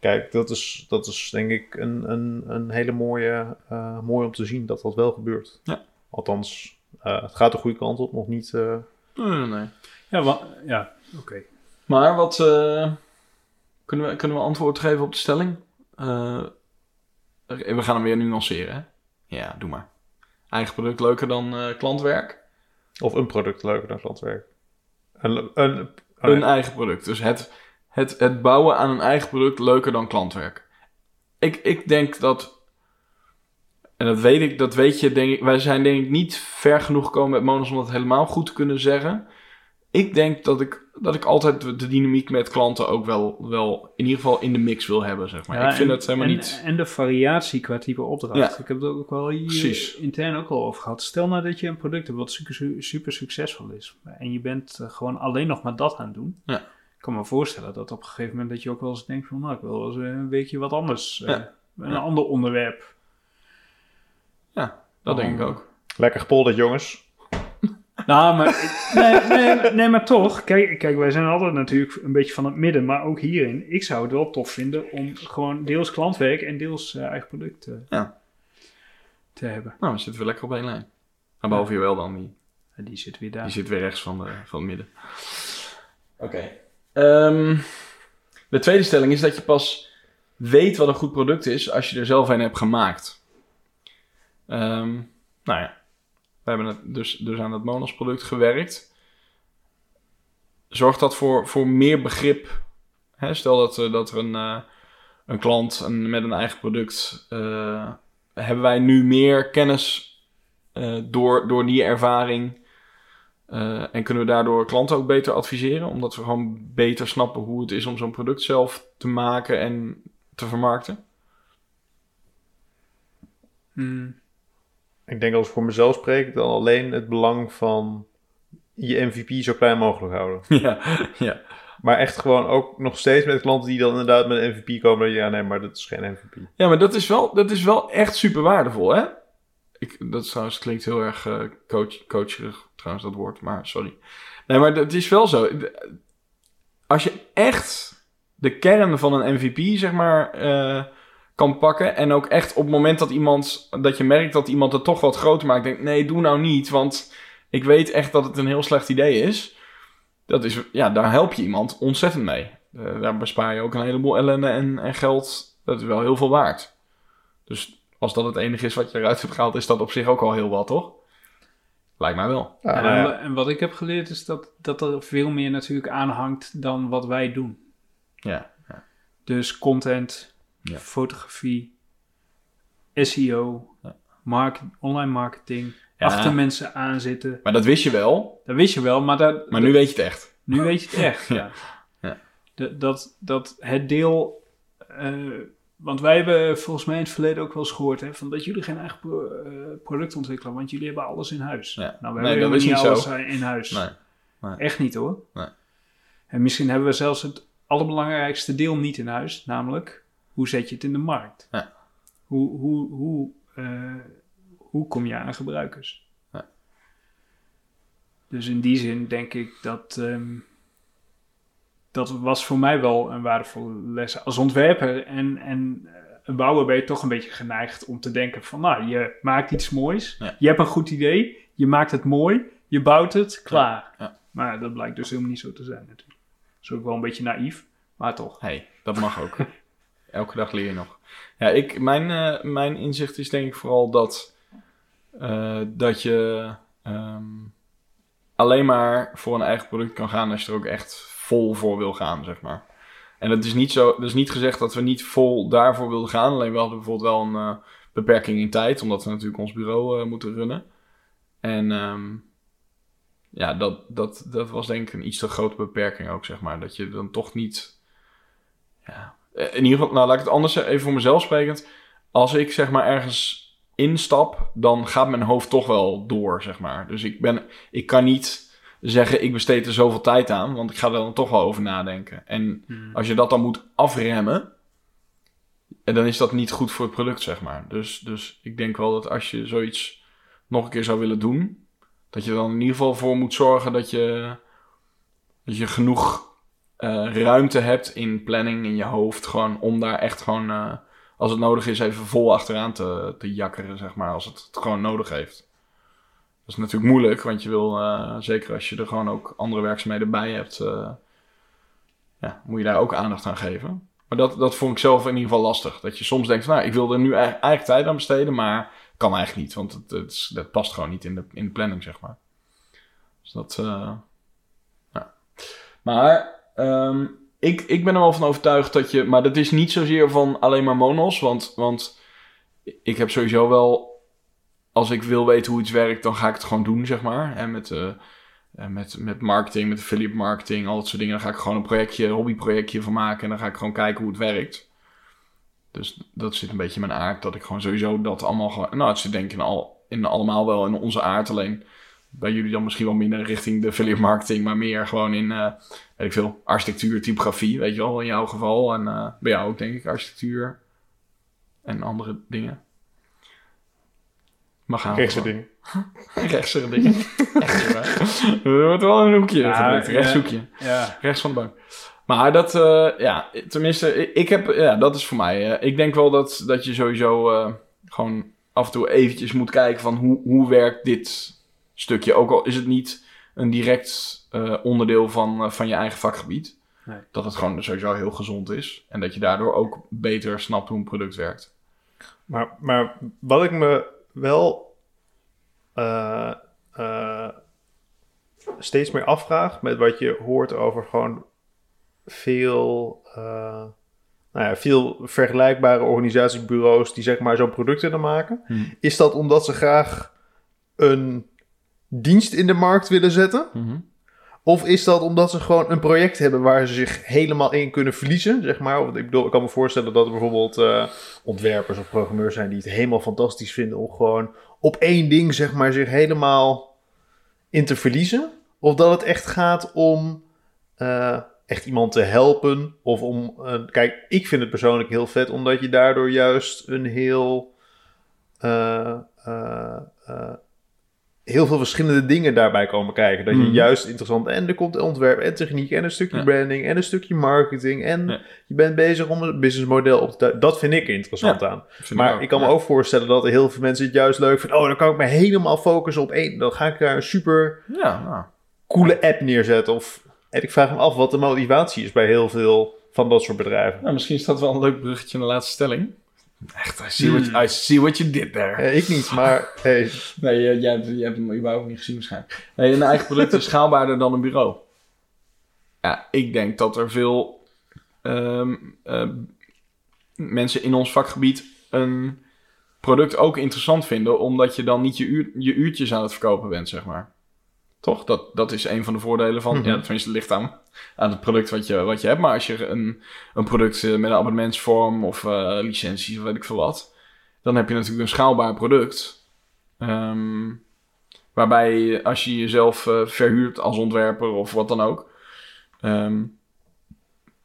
Kijk, dat is, dat is denk ik een, een, een hele mooie, uh, mooi om te zien dat dat wel gebeurt. Ja. Althans, uh, het gaat de goede kant op, nog niet... Nee, nee, nee. Ja, ja oké. Maar wat, kunnen we, kunnen we antwoord geven op de stelling? Uh, we gaan hem weer nuanceren, hè? Ja, doe maar. Eigen product leuker dan uh, klantwerk? Of een product leuker dan klantwerk? Een, een, een eigen product. Dus het, het, het bouwen aan een eigen product leuker dan klantwerk. Ik, ik denk dat... En dat weet ik, dat weet je, denk ik... Wij zijn denk ik niet ver genoeg gekomen met Monos om dat helemaal goed te kunnen zeggen ik denk dat ik, dat ik altijd de dynamiek met klanten ook wel, wel in ieder geval in de mix wil hebben, zeg maar. ik vind en, het helemaal en, niet... En de variatie qua type opdracht. Ik heb het ook wel hier intern ook al over gehad. Stel nou dat je een product hebt wat super, super succesvol is. En je bent uh, gewoon alleen nog maar dat aan het doen. Ja. Ik kan me voorstellen dat op een gegeven moment dat je ook wel eens denkt van... Nou, ik wil wel eens een weekje wat anders. Uh, een ander onderwerp. Ja, dat denk ik ook. Lekker gepolderd, jongens. *laughs* Nou, maar, nee, nee, nee, maar toch. Kijk, kijk, wij zijn altijd natuurlijk een beetje van het midden. Maar ook hierin, ik zou het wel tof vinden om gewoon deels klantwerk en deels uh, eigen product uh, ja. te hebben. Nou, we zitten weer lekker op één lijn. Maar behalve je wel dan, die, die zit weer daar. Die zit weer rechts van, de, van het midden. Oké. Ehm, de tweede stelling is dat je pas weet wat een goed product is als je er zelf een hebt gemaakt. Um, nou ja, we hebben dus, dus aan het Monos product gewerkt. Zorgt dat voor, voor meer begrip? Hè? Stel dat, uh, dat er een, uh, een klant met een eigen product... Uh, hebben wij nu meer kennis door, door die ervaring... en kunnen we daardoor klanten ook beter adviseren? Omdat we gewoon beter snappen hoe het is om zo'n product zelf te maken en te vermarkten? Hmm. Ik denk als ik voor mezelf spreek, dan alleen het belang van je MVP zo klein mogelijk houden. *laughs* Ja, ja. Maar echt gewoon ook nog steeds met klanten die dan inderdaad met een MVP komen. Dat je, ja, nee, maar dat is geen MVP. Ja, maar dat is wel, dat is wel echt super waardevol, hè? Ik, dat trouwens klinkt heel erg uh, coach, coacherig, trouwens, dat woord. Maar sorry. Nee, maar het is wel zo. Als je echt de kern van een MVP, zeg maar... Uh, kan pakken. En ook echt op het moment dat iemand, dat je merkt dat iemand het toch wat groter maakt, denkt: nee, doe nou niet, want ik weet echt dat het een heel slecht idee is. Dat is, ja, daar help je iemand ontzettend mee. Uh, daar bespaar je ook een heleboel ellende en, en geld. Dat is wel heel veel waard. Dus als dat het enige is wat je eruit hebt gehaald, is dat op zich ook al heel wat, toch? Lijkt mij wel. Ja, en, en, wat ik heb geleerd is dat, dat er veel meer natuurlijk aanhangt dan wat wij doen. Ja. ja. Dus content, ja. fotografie, SEO, market, online marketing, achter mensen aanzitten. Maar dat wist je wel. Dat wist je wel, maar, dat, maar nu weet je het echt. Nu weet je het echt, *laughs* ja. ja. De, dat, dat het deel eh, want wij hebben volgens mij in het verleden ook wel eens gehoord hè, van dat jullie geen eigen eh, product ontwikkelen, want jullie hebben alles in huis. Ja. Nou, we Nee, hebben dat niet niet alles in huis. Nee. Nee. Echt niet hoor. Nee. En misschien hebben we zelfs het allerbelangrijkste deel niet in huis, namelijk hoe zet je het in de markt? Ja. Hoe, hoe, hoe, eh, hoe kom je aan gebruikers? Ja. Dus in die zin denk ik dat ehm, dat was voor mij wel een waardevolle les. Als ontwerper en, en eh, een bouwer ben je toch een beetje geneigd om te denken van, nou, je maakt iets moois, Ja. je hebt een goed idee, je maakt het mooi, je bouwt het, klaar. Maar dat blijkt dus helemaal niet zo te zijn natuurlijk. Dat is ook wel een beetje naïef, maar toch. hey, dat mag ook. *laughs* Elke dag leer je nog. Ja, ik, mijn, eh, mijn inzicht is denk ik vooral dat, eh, dat je ehm, alleen maar voor een eigen product kan gaan als je er ook echt vol voor wil gaan, zeg maar. En het is niet zo, dat is niet gezegd dat we niet vol daarvoor wilden gaan. Alleen we hadden bijvoorbeeld wel een eh, beperking in tijd, omdat we natuurlijk ons bureau moeten runnen. En ehm, ja, dat, dat, dat was denk ik een iets te grote beperking ook, zeg maar. Dat je dan toch niet ja, in ieder geval, nou laat ik het anders zeggen, even voor mezelf sprekend. Als ik zeg maar ergens instap, dan gaat mijn hoofd toch wel door, zeg maar. Dus ik, ben, ik kan niet zeggen, ik besteed er zoveel tijd aan, want ik ga er dan toch wel over nadenken. En als je dat dan moet afremmen, en dan is dat niet goed voor het product, zeg maar. Dus, dus ik denk wel dat als je zoiets nog een keer zou willen doen, dat je dan in ieder geval voor moet zorgen dat je, dat je genoeg eh, ruimte hebt in planning in je hoofd. Gewoon om daar echt gewoon, eh, als het nodig is, even vol achteraan te, te jakkeren, zeg maar. Als het het gewoon nodig heeft. Dat is natuurlijk moeilijk, want je wil, eh, zeker als je er gewoon ook andere werkzaamheden bij hebt, ja, moet je daar ook aandacht aan geven. Maar dat, dat vond ik zelf in ieder geval lastig. Dat je soms denkt, nou, ik wil er nu eigenlijk, eigenlijk tijd aan besteden, maar kan eigenlijk niet. Want het, het, past gewoon niet in de, in de planning, zeg maar. Dus dat, ja. Maar ehm, ik, ik ben er wel van overtuigd dat je... Maar dat is niet zozeer van alleen maar monos. Want, want ik heb sowieso wel... Als ik wil weten hoe iets werkt, dan ga ik het gewoon doen, zeg maar. En met, eh, met, met marketing, met affiliate marketing, al dat soort dingen. Dan ga ik gewoon een projectje, hobbyprojectje van maken. En dan ga ik gewoon kijken hoe het werkt. Dus dat zit een beetje in mijn aard. Dat ik gewoon sowieso dat allemaal gewoon... Nou, het zit denk ik al, in allemaal wel in onze aard. Alleen bij jullie dan misschien wel minder richting de affiliate marketing. Maar meer gewoon in, eh, weet ik veel, architectuur, typografie. Weet je wel, in jouw geval. En eh, bij jou ook denk ik architectuur. En andere dingen. Mag gaan. Rechtse ding. *laughs* Rechtse dingen. Echt. Er wordt wel een hoekje Ja, ja. Rechtshoekje. Ja, Rechts van de bank. Maar dat, eh, ja, tenminste, ik- ik heb, ja, dat is voor mij. eh, ik denk wel dat, dat je sowieso eh, gewoon af en toe eventjes moet kijken van hoe, hoe werkt dit stukje. Ook al is het niet een direct eh, onderdeel van, eh, van je eigen vakgebied. Nee. Dat het gewoon sowieso heel gezond is. En dat je daardoor ook beter snapt hoe een product werkt. Maar, maar wat ik me wel eh, eh, steeds meer afvraag met wat je hoort over gewoon veel, eh, nou ja, veel vergelijkbare organisatiebureaus die zeg maar zo'n product willen maken, Hmm. is dat omdat ze graag een dienst in de markt willen zetten? Of is dat omdat ze gewoon een project hebben waar ze zich helemaal in kunnen verliezen, zeg maar? Want ik bedoel, ik kan me voorstellen dat er bijvoorbeeld eh, ontwerpers of programmeurs zijn die het helemaal fantastisch vinden om gewoon op één ding, zeg maar, zich helemaal in te verliezen. Of dat het echt gaat om eh, echt iemand te helpen. Of om, kijk, ik vind het persoonlijk heel vet, omdat je daardoor juist een heel, eh, heel veel verschillende dingen daarbij komen kijken. Dat je Mhm. juist interessant, en er komt ontwerp en techniek en een stukje Ja. branding en een stukje marketing. En Ja. je bent bezig om een businessmodel op te Dat vind ik interessant aan. Maar ik kan me ja. ook voorstellen dat heel veel mensen het juist leuk vinden. Oh, dan kan ik me helemaal focussen op één. Dan ga ik daar een super Ja, nou. coole app neerzetten. Of, en ik vraag me af wat de motivatie is bij heel veel van dat soort bedrijven. Nou, misschien is dat wel een leuk bruggetje naar de laatste stelling. Echt, I see, what, I see what you did there. Eh, ik niet, maar hey, *laughs* Nee, jij hebt, je hebt hem überhaupt niet gezien waarschijnlijk. Nee, een eigen product is schaalbaarder dan een bureau. Ja, ik denk dat er veel ehm, eh, mensen in ons vakgebied een product ook interessant vinden, omdat je dan niet je, uur, je uurtjes aan het verkopen bent, zeg maar. Toch? Dat, dat is een van de voordelen van... Mhm. Ja, tenminste, het ligt aan, aan het product wat je, wat je hebt. Maar als je een, een product eh, met een abonnementsvorm of eh, licenties of weet ik veel wat... dan heb je natuurlijk een schaalbaar product. Ehm, waarbij als je jezelf eh, verhuurt als ontwerper of wat dan ook... ehm,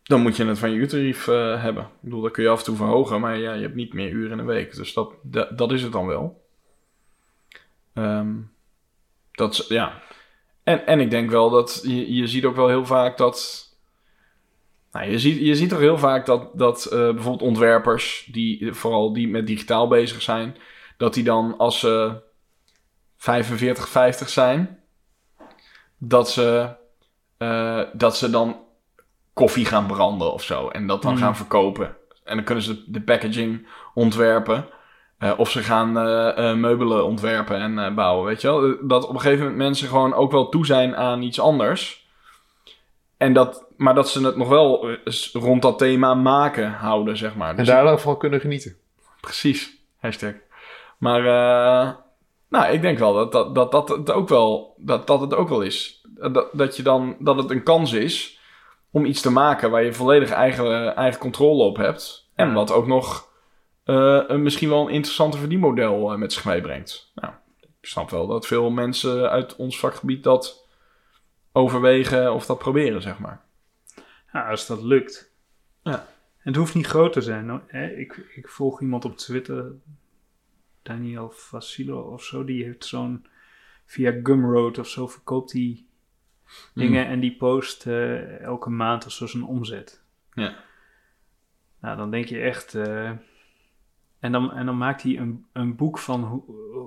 dan moet je het van je uurtarief eh, hebben. Ik bedoel, dat kun je af en toe verhogen, maar ja, je hebt niet meer uren in een week. Dus dat, dat, dat is het dan wel. Ehm, dat is, ja. En, en ik denk wel dat je, je ziet ook wel heel vaak dat. Nou, je, ziet, je ziet toch heel vaak dat, dat eh, bijvoorbeeld ontwerpers, die vooral die met digitaal bezig zijn, dat die dan als ze 45, 50 zijn, dat ze, eh, dat ze dan koffie gaan branden of zo. En dat dan Hmm. gaan verkopen. En dan kunnen ze de packaging ontwerpen. Eh, of ze gaan eh, eh, meubelen ontwerpen en bouwen, weet je wel. Dat op een gegeven moment mensen gewoon ook wel toe zijn aan iets anders. En dat, maar dat ze het nog wel rond dat thema maken houden, zeg maar. En Dus daarvan kunnen genieten. Precies, hashtag. Maar nou, ik denk wel dat dat, dat, dat, het ook wel, dat, dat het ook wel is. Dat, dat, je dan, dat het een kans is om iets te maken waar je volledig eigen, eigen controle op hebt. En wat ook nog een, misschien wel een interessanter verdienmodel eh, met zich meebrengt. Nou, ik snap wel dat veel mensen uit ons vakgebied dat overwegen of dat proberen, zeg maar. Ja, als dat lukt. Ja. En het hoeft niet groot te zijn. Ik, ik volg iemand op Twitter, Daniel Vassilo of zo, die heeft zo'n, via Gumroad of zo, verkoopt hij dingen en die post eh, elke maand of zo zijn omzet. Ja. Nou, dan denk je echt... eh, en, dan, en dan maakt hij een, een boek van hoe,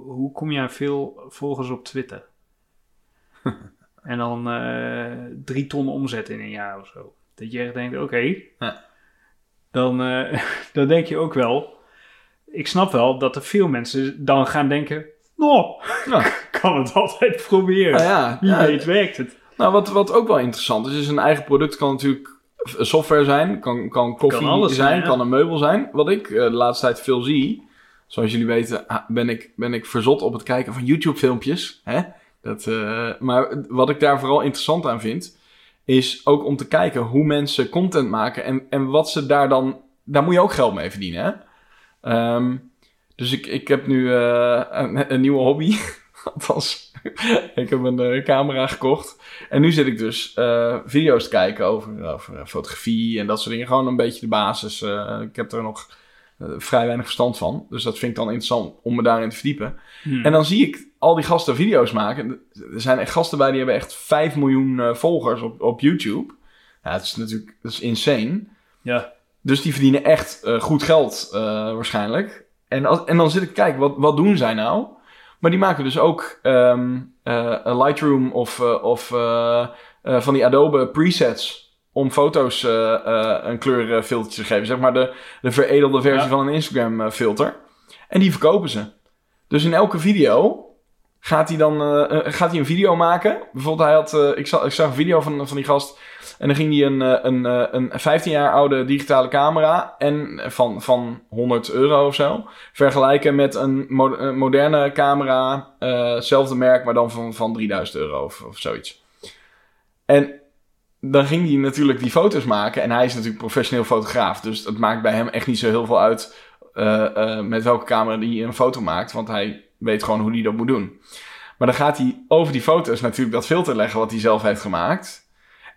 hoe kom je aan veel volgers op Twitter. *laughs* en dan eh, drie ton omzet in een jaar of zo. Dat je echt denkt, oké. Ja. Dan, eh, *laughs* dan denk je ook wel... Ik snap wel dat er veel mensen dan gaan denken... Nou, *laughs* Ja. kan het altijd proberen. Nou ja, Wie weet werkt het. Nou, wat, wat ook wel interessant is, is een eigen product kan natuurlijk software zijn, kan, kan koffie Kan zijn, zijn, ja. kan een meubel zijn. Wat ik eh, de laatste tijd veel zie, zoals jullie weten, ben ik, ben ik verzot op het kijken van YouTube-filmpjes. Hè? Dat, eh, maar wat ik daar vooral interessant aan vind, is ook om te kijken hoe mensen content maken en, en wat ze daar dan, daar moet je ook geld mee verdienen. Hè? Ehm, dus ik, ik heb nu eh, een, een nieuwe hobby. *laughs* *laughs* Althans, ik heb een eh, camera gekocht. En nu zit ik dus eh, video's te kijken over, over eh, fotografie en dat soort dingen. Gewoon een beetje de basis. ik heb er nog vrij weinig verstand van. Dus dat vind ik dan interessant om me daarin te verdiepen. Hmm. En dan zie ik al die gasten video's maken. Er zijn echt gasten bij die hebben echt 5 miljoen volgers op, op YouTube. Ja, het is natuurlijk dat is insane. Ja. Dus die verdienen echt goed geld waarschijnlijk. En, als, en dan zit ik te kijken, wat, wat doen zij nou? Maar die maken dus ook een Lightroom of, eh, of eh, van die Adobe presets om foto's een kleurfiltertje te geven. Zeg maar de, de veredelde versie Ja. van een Instagram filter. En die verkopen ze. Dus in elke video gaat hij dan eh, eh, gaat hij een video maken. Bijvoorbeeld, hij had, eh, ik, zag, ik zag een video van, van die gast. En dan ging hij een, een, een 15 jaar oude digitale camera. En van, van 100 euro of zo. Vergelijken met een mo- een moderne camera. hetzelfde merk, maar dan van, van 3000 euro of, of zoiets. En dan ging hij natuurlijk die foto's maken. En hij is natuurlijk professioneel fotograaf. Dus het maakt bij hem echt niet zo heel veel uit. met welke camera hij een foto maakt. Want hij weet gewoon hoe hij dat moet doen. Maar dan gaat hij over die foto's natuurlijk dat filter leggen wat hij zelf heeft gemaakt.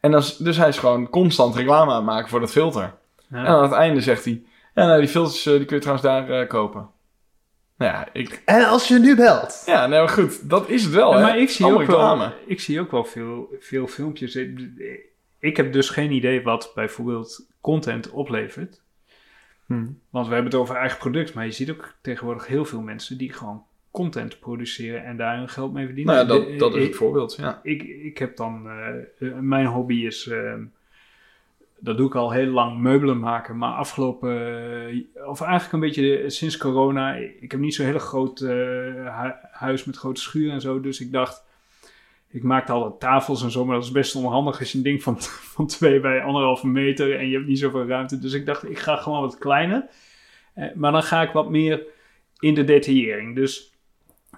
En dan, is- dus hij is gewoon constant reclame aan het maken voor dat filter. Ja. En aan het einde zegt hij... Ja, nou, die filters eh, die kun je trouwens daar eh, kopen. Nou ja, ik... En als je nu belt. Ja, nou goed. Dat is het wel, Ja, hè? maar ik zie, Allemaal ook wel, ik zie ook wel veel, veel filmpjes. Ik heb dus geen idee wat bijvoorbeeld content oplevert. Hmm. Want we hebben het over eigen product, maar je ziet ook tegenwoordig heel veel mensen die gewoon content produceren en daar hun geld mee verdienen. Nou ja, dat, dat is ik- het voorbeeld, ja. ik, ik heb dan, eh, eh, mijn hobby is, eh, dat doe ik al heel lang, meubelen maken. Maar afgelopen, eh, of eigenlijk een beetje de- sinds corona, ik heb niet zo'n hele groot hu- huis met grote schuur en zo. Dus ik dacht, ik maakte al tafels en zo, maar dat is best onhandig als je een ding van, *laughs* van 2 bij anderhalve meter en je hebt niet zoveel ruimte. Dus ik dacht, ik ga gewoon wat kleiner. Maar dan ga ik wat meer in de detaillering. Dus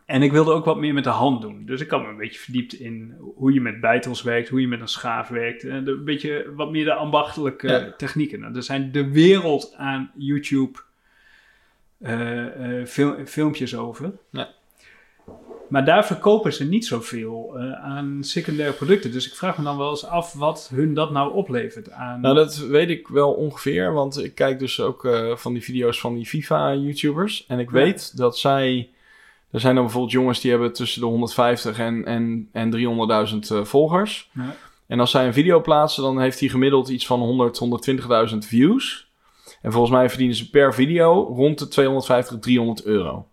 En ik wilde ook wat meer met de hand doen. Dus ik had me een beetje verdiept in hoe je met bijtels werkt, hoe je met een schaaf werkt. En een beetje wat meer de ambachtelijke Ja. technieken. Nou, er zijn de wereld aan YouTube eh, eh, fil- filmpjes over. Ja. Maar daar verkopen ze niet zoveel eh, aan secundaire producten. Dus ik vraag me dan wel eens af wat hun dat nou oplevert aan... Nou, dat weet ik wel ongeveer, want ik kijk dus ook eh, van die video's van die FIFA-YouTubers. En ik Ja. weet dat zij... Er zijn dan bijvoorbeeld jongens die hebben tussen de 150 en, en, en 300.000 eh, volgers. Ja. En als zij een video plaatsen, dan heeft hij gemiddeld iets van 100, 120.000 views. En volgens mij verdienen ze per video rond de 250, 300 euro.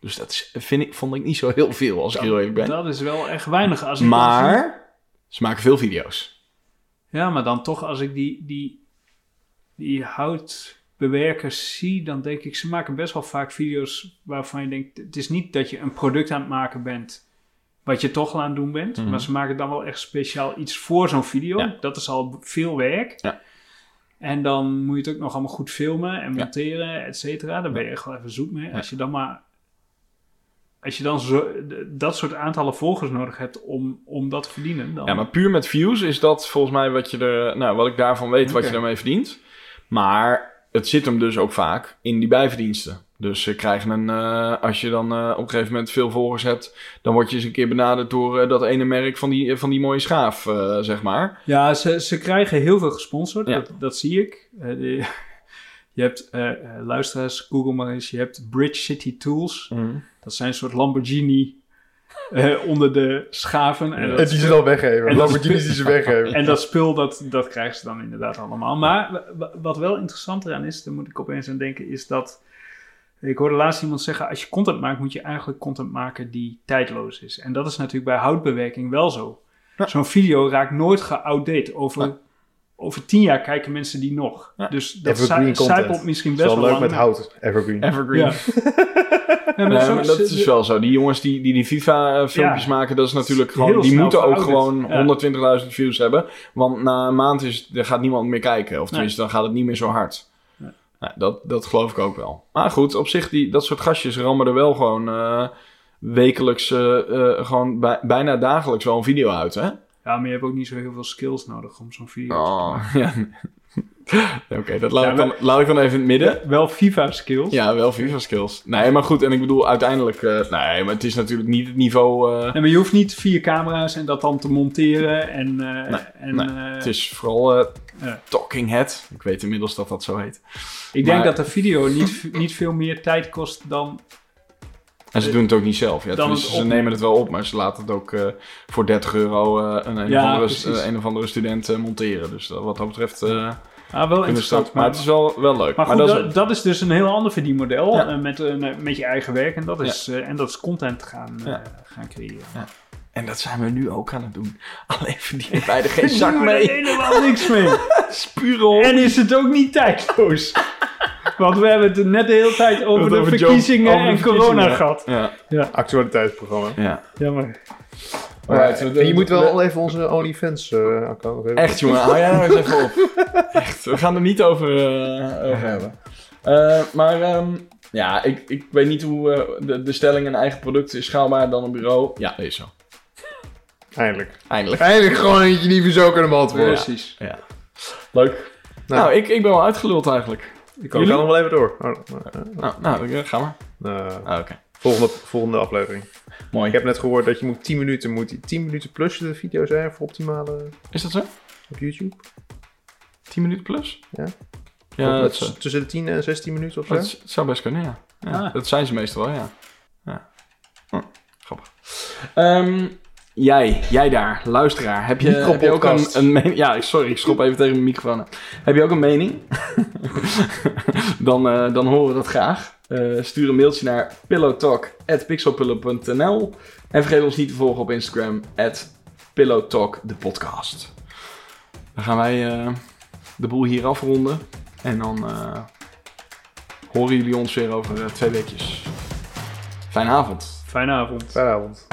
Dus dat is, vind ik, vond ik niet zo heel veel, als ik heel even ben. Dat is wel echt weinig. Als ik dat zie. Maar ze maken veel video's. Ja, maar dan toch als ik die, die, die houtbewerkers zie, dan denk ik, ze maken best wel vaak video's waarvan je denkt, het is niet dat je een product aan het maken bent wat je toch al aan het doen bent, Mhm. maar ze maken dan wel echt speciaal iets voor zo'n video. Ja. Dat is al veel werk. Ja. En dan moet je het ook nog allemaal goed filmen en Ja. monteren, et cetera. Daar ben je echt wel even zoet mee. Als je dan maar... Als je dan zo, dat soort aantallen volgers nodig hebt om, om dat te verdienen, dan... Ja, maar puur met views is dat volgens mij wat je er, nou, wat ik daarvan weet, wat je daarmee verdient. Maar het zit hem dus ook vaak in die bijverdiensten. Dus ze krijgen een, eh, als je dan eh, op een gegeven moment veel volgers hebt, dan word je eens een keer benaderd door eh, dat ene merk van die, van die mooie schaaf, zeg maar. Ja, ze, ze krijgen heel veel gesponsord. Ja. Dat, dat zie ik. *laughs* Je hebt, luisteraars, Google maar eens. Je hebt Bridge City Tools. Dat zijn een soort Lamborghini eh, onder de schaven. En, En die ze dan weggeven. En En dat- Lamborghinis die ze weggeven. *laughs* en dat spul, dat, dat krijgen ze dan inderdaad allemaal. Maar wa- wa- wat wel interessant eraan is, daar moet ik opeens aan denken, is dat... Ik hoorde laatst iemand zeggen, als je content maakt, moet je eigenlijk content maken die tijdloos is. En dat is natuurlijk bij houtbewerking wel zo. Ja. Zo'n video raakt nooit geoutdate. Over, Ja. over tien jaar kijken mensen die nog. Ja. Dus dat content. cypelt misschien best wel wel leuk lang. met hout. Evergreen. Evergreen. *laughs* Maar dat is wel zo. Die jongens die die, die FIFA-filmpjes maken, dat is natuurlijk gewoon... Die moeten ook gewoon Ja. 120.000 views hebben. Want na een maand is, er gaat niemand meer kijken. Of tenminste, dan gaat het niet meer zo hard. Nou, dat, dat geloof ik ook wel. Maar goed, op zich, die, dat soort gastjes rammen er wel gewoon eh, wekelijks, eh, eh, gewoon bij- bijna dagelijks wel een video uit, hè? Ja, maar je hebt ook niet zo heel veel skills nodig om zo'n video te Oh, maken. *laughs* ja. *laughs* Oké, dat laat, Ja, ik dan, laat ik dan even in het midden. Wel FIFA-skills. Ja, wel FIFA skills. Nee, maar goed, en ik bedoel uiteindelijk... eh, nee, maar het is natuurlijk niet het niveau... eh, Nee, maar je hoeft niet vier camera's en dat dan te monteren. En, eh, Nee, en, nee. Het is vooral. Talking Head. Ik weet inmiddels dat dat zo heet. ik denk dat de video niet, niet veel meer tijd kost dan... En ze doen het ook niet zelf. Ja, het ze nemen het wel op, maar ze laten het ook voor 30 euro een, een, Ja, of andere, een of andere student monteren. Dus dat, wat dat betreft Ah, wel interessant. Maar het is wel, wel leuk. Maar Maar, goed, dat dat, is, dat is dus een heel ander verdienmodel Ja. eh, met, eh, met je eigen werk. En dat is, eh, en dat is content gaan, eh, Ja. gaan creëren. en dat zijn we nu ook aan het doen. *laughs* Alleen verdienen *laughs* wij er geen zak we er mee. helemaal niks mee. *laughs* Spurel. En is het ook niet tijdloos. Want we hebben het net de hele tijd over de Over verkiezingen over de en corona gehad. Ja, Actualiteitsprogramma. ja. Ja, maar... Alright, Maar, we- je moet wel we- al even onze OnlyFans eh. Echt jongen, hou jij nou eens even op. *laughs* Echt, we gaan er niet over, eh, over hebben. Eh, maar ehm, ja, ik, ik weet niet hoe de, de stelling een eigen product is schaalbaar dan een bureau. Ja, dat is zo. Eindelijk. Eindelijk. Eindelijk gewoon eentje die we zo kunnen beantwoorden. Precies. Ja. Leuk. Nou, Nou. ik, ik ben wel uitgeluld eigenlijk. Ik kan nog wel even door. Oh, Nou, nou dan ga maar. eh, Ah, Oké. Volgende, volgende aflevering. Mooi. Ik heb net gehoord dat je moet 10 minuten, moet die 10 minuten plus de video zijn voor optimale Is dat zo? op YouTube. 10 minuten plus? Ja. Ja, Of dat, met zou- tussen de 10 en 16 minuten of zo. dat zou best kunnen, ja. ja Ah. Dat zijn ze meestal wel, ja. ja. Hm, grappig. Ehm, jij, jij daar, luisteraar, heb je, heb je ook een, Micropodcast. een mening? Ja, sorry, ik schop even tegen mijn microfoon. aan. Heb je ook een mening? *laughs* dan, eh, dan horen we dat graag. Eh, stuur een mailtje naar pillowtalk.pixelpillow.nl En vergeet ons niet te volgen op Instagram, pillowtalk, de podcast. Dan gaan wij eh, de boel hier afronden. En dan eh, horen jullie ons weer over twee weekjes. Fijne avond. Fijne avond. Fijne avond.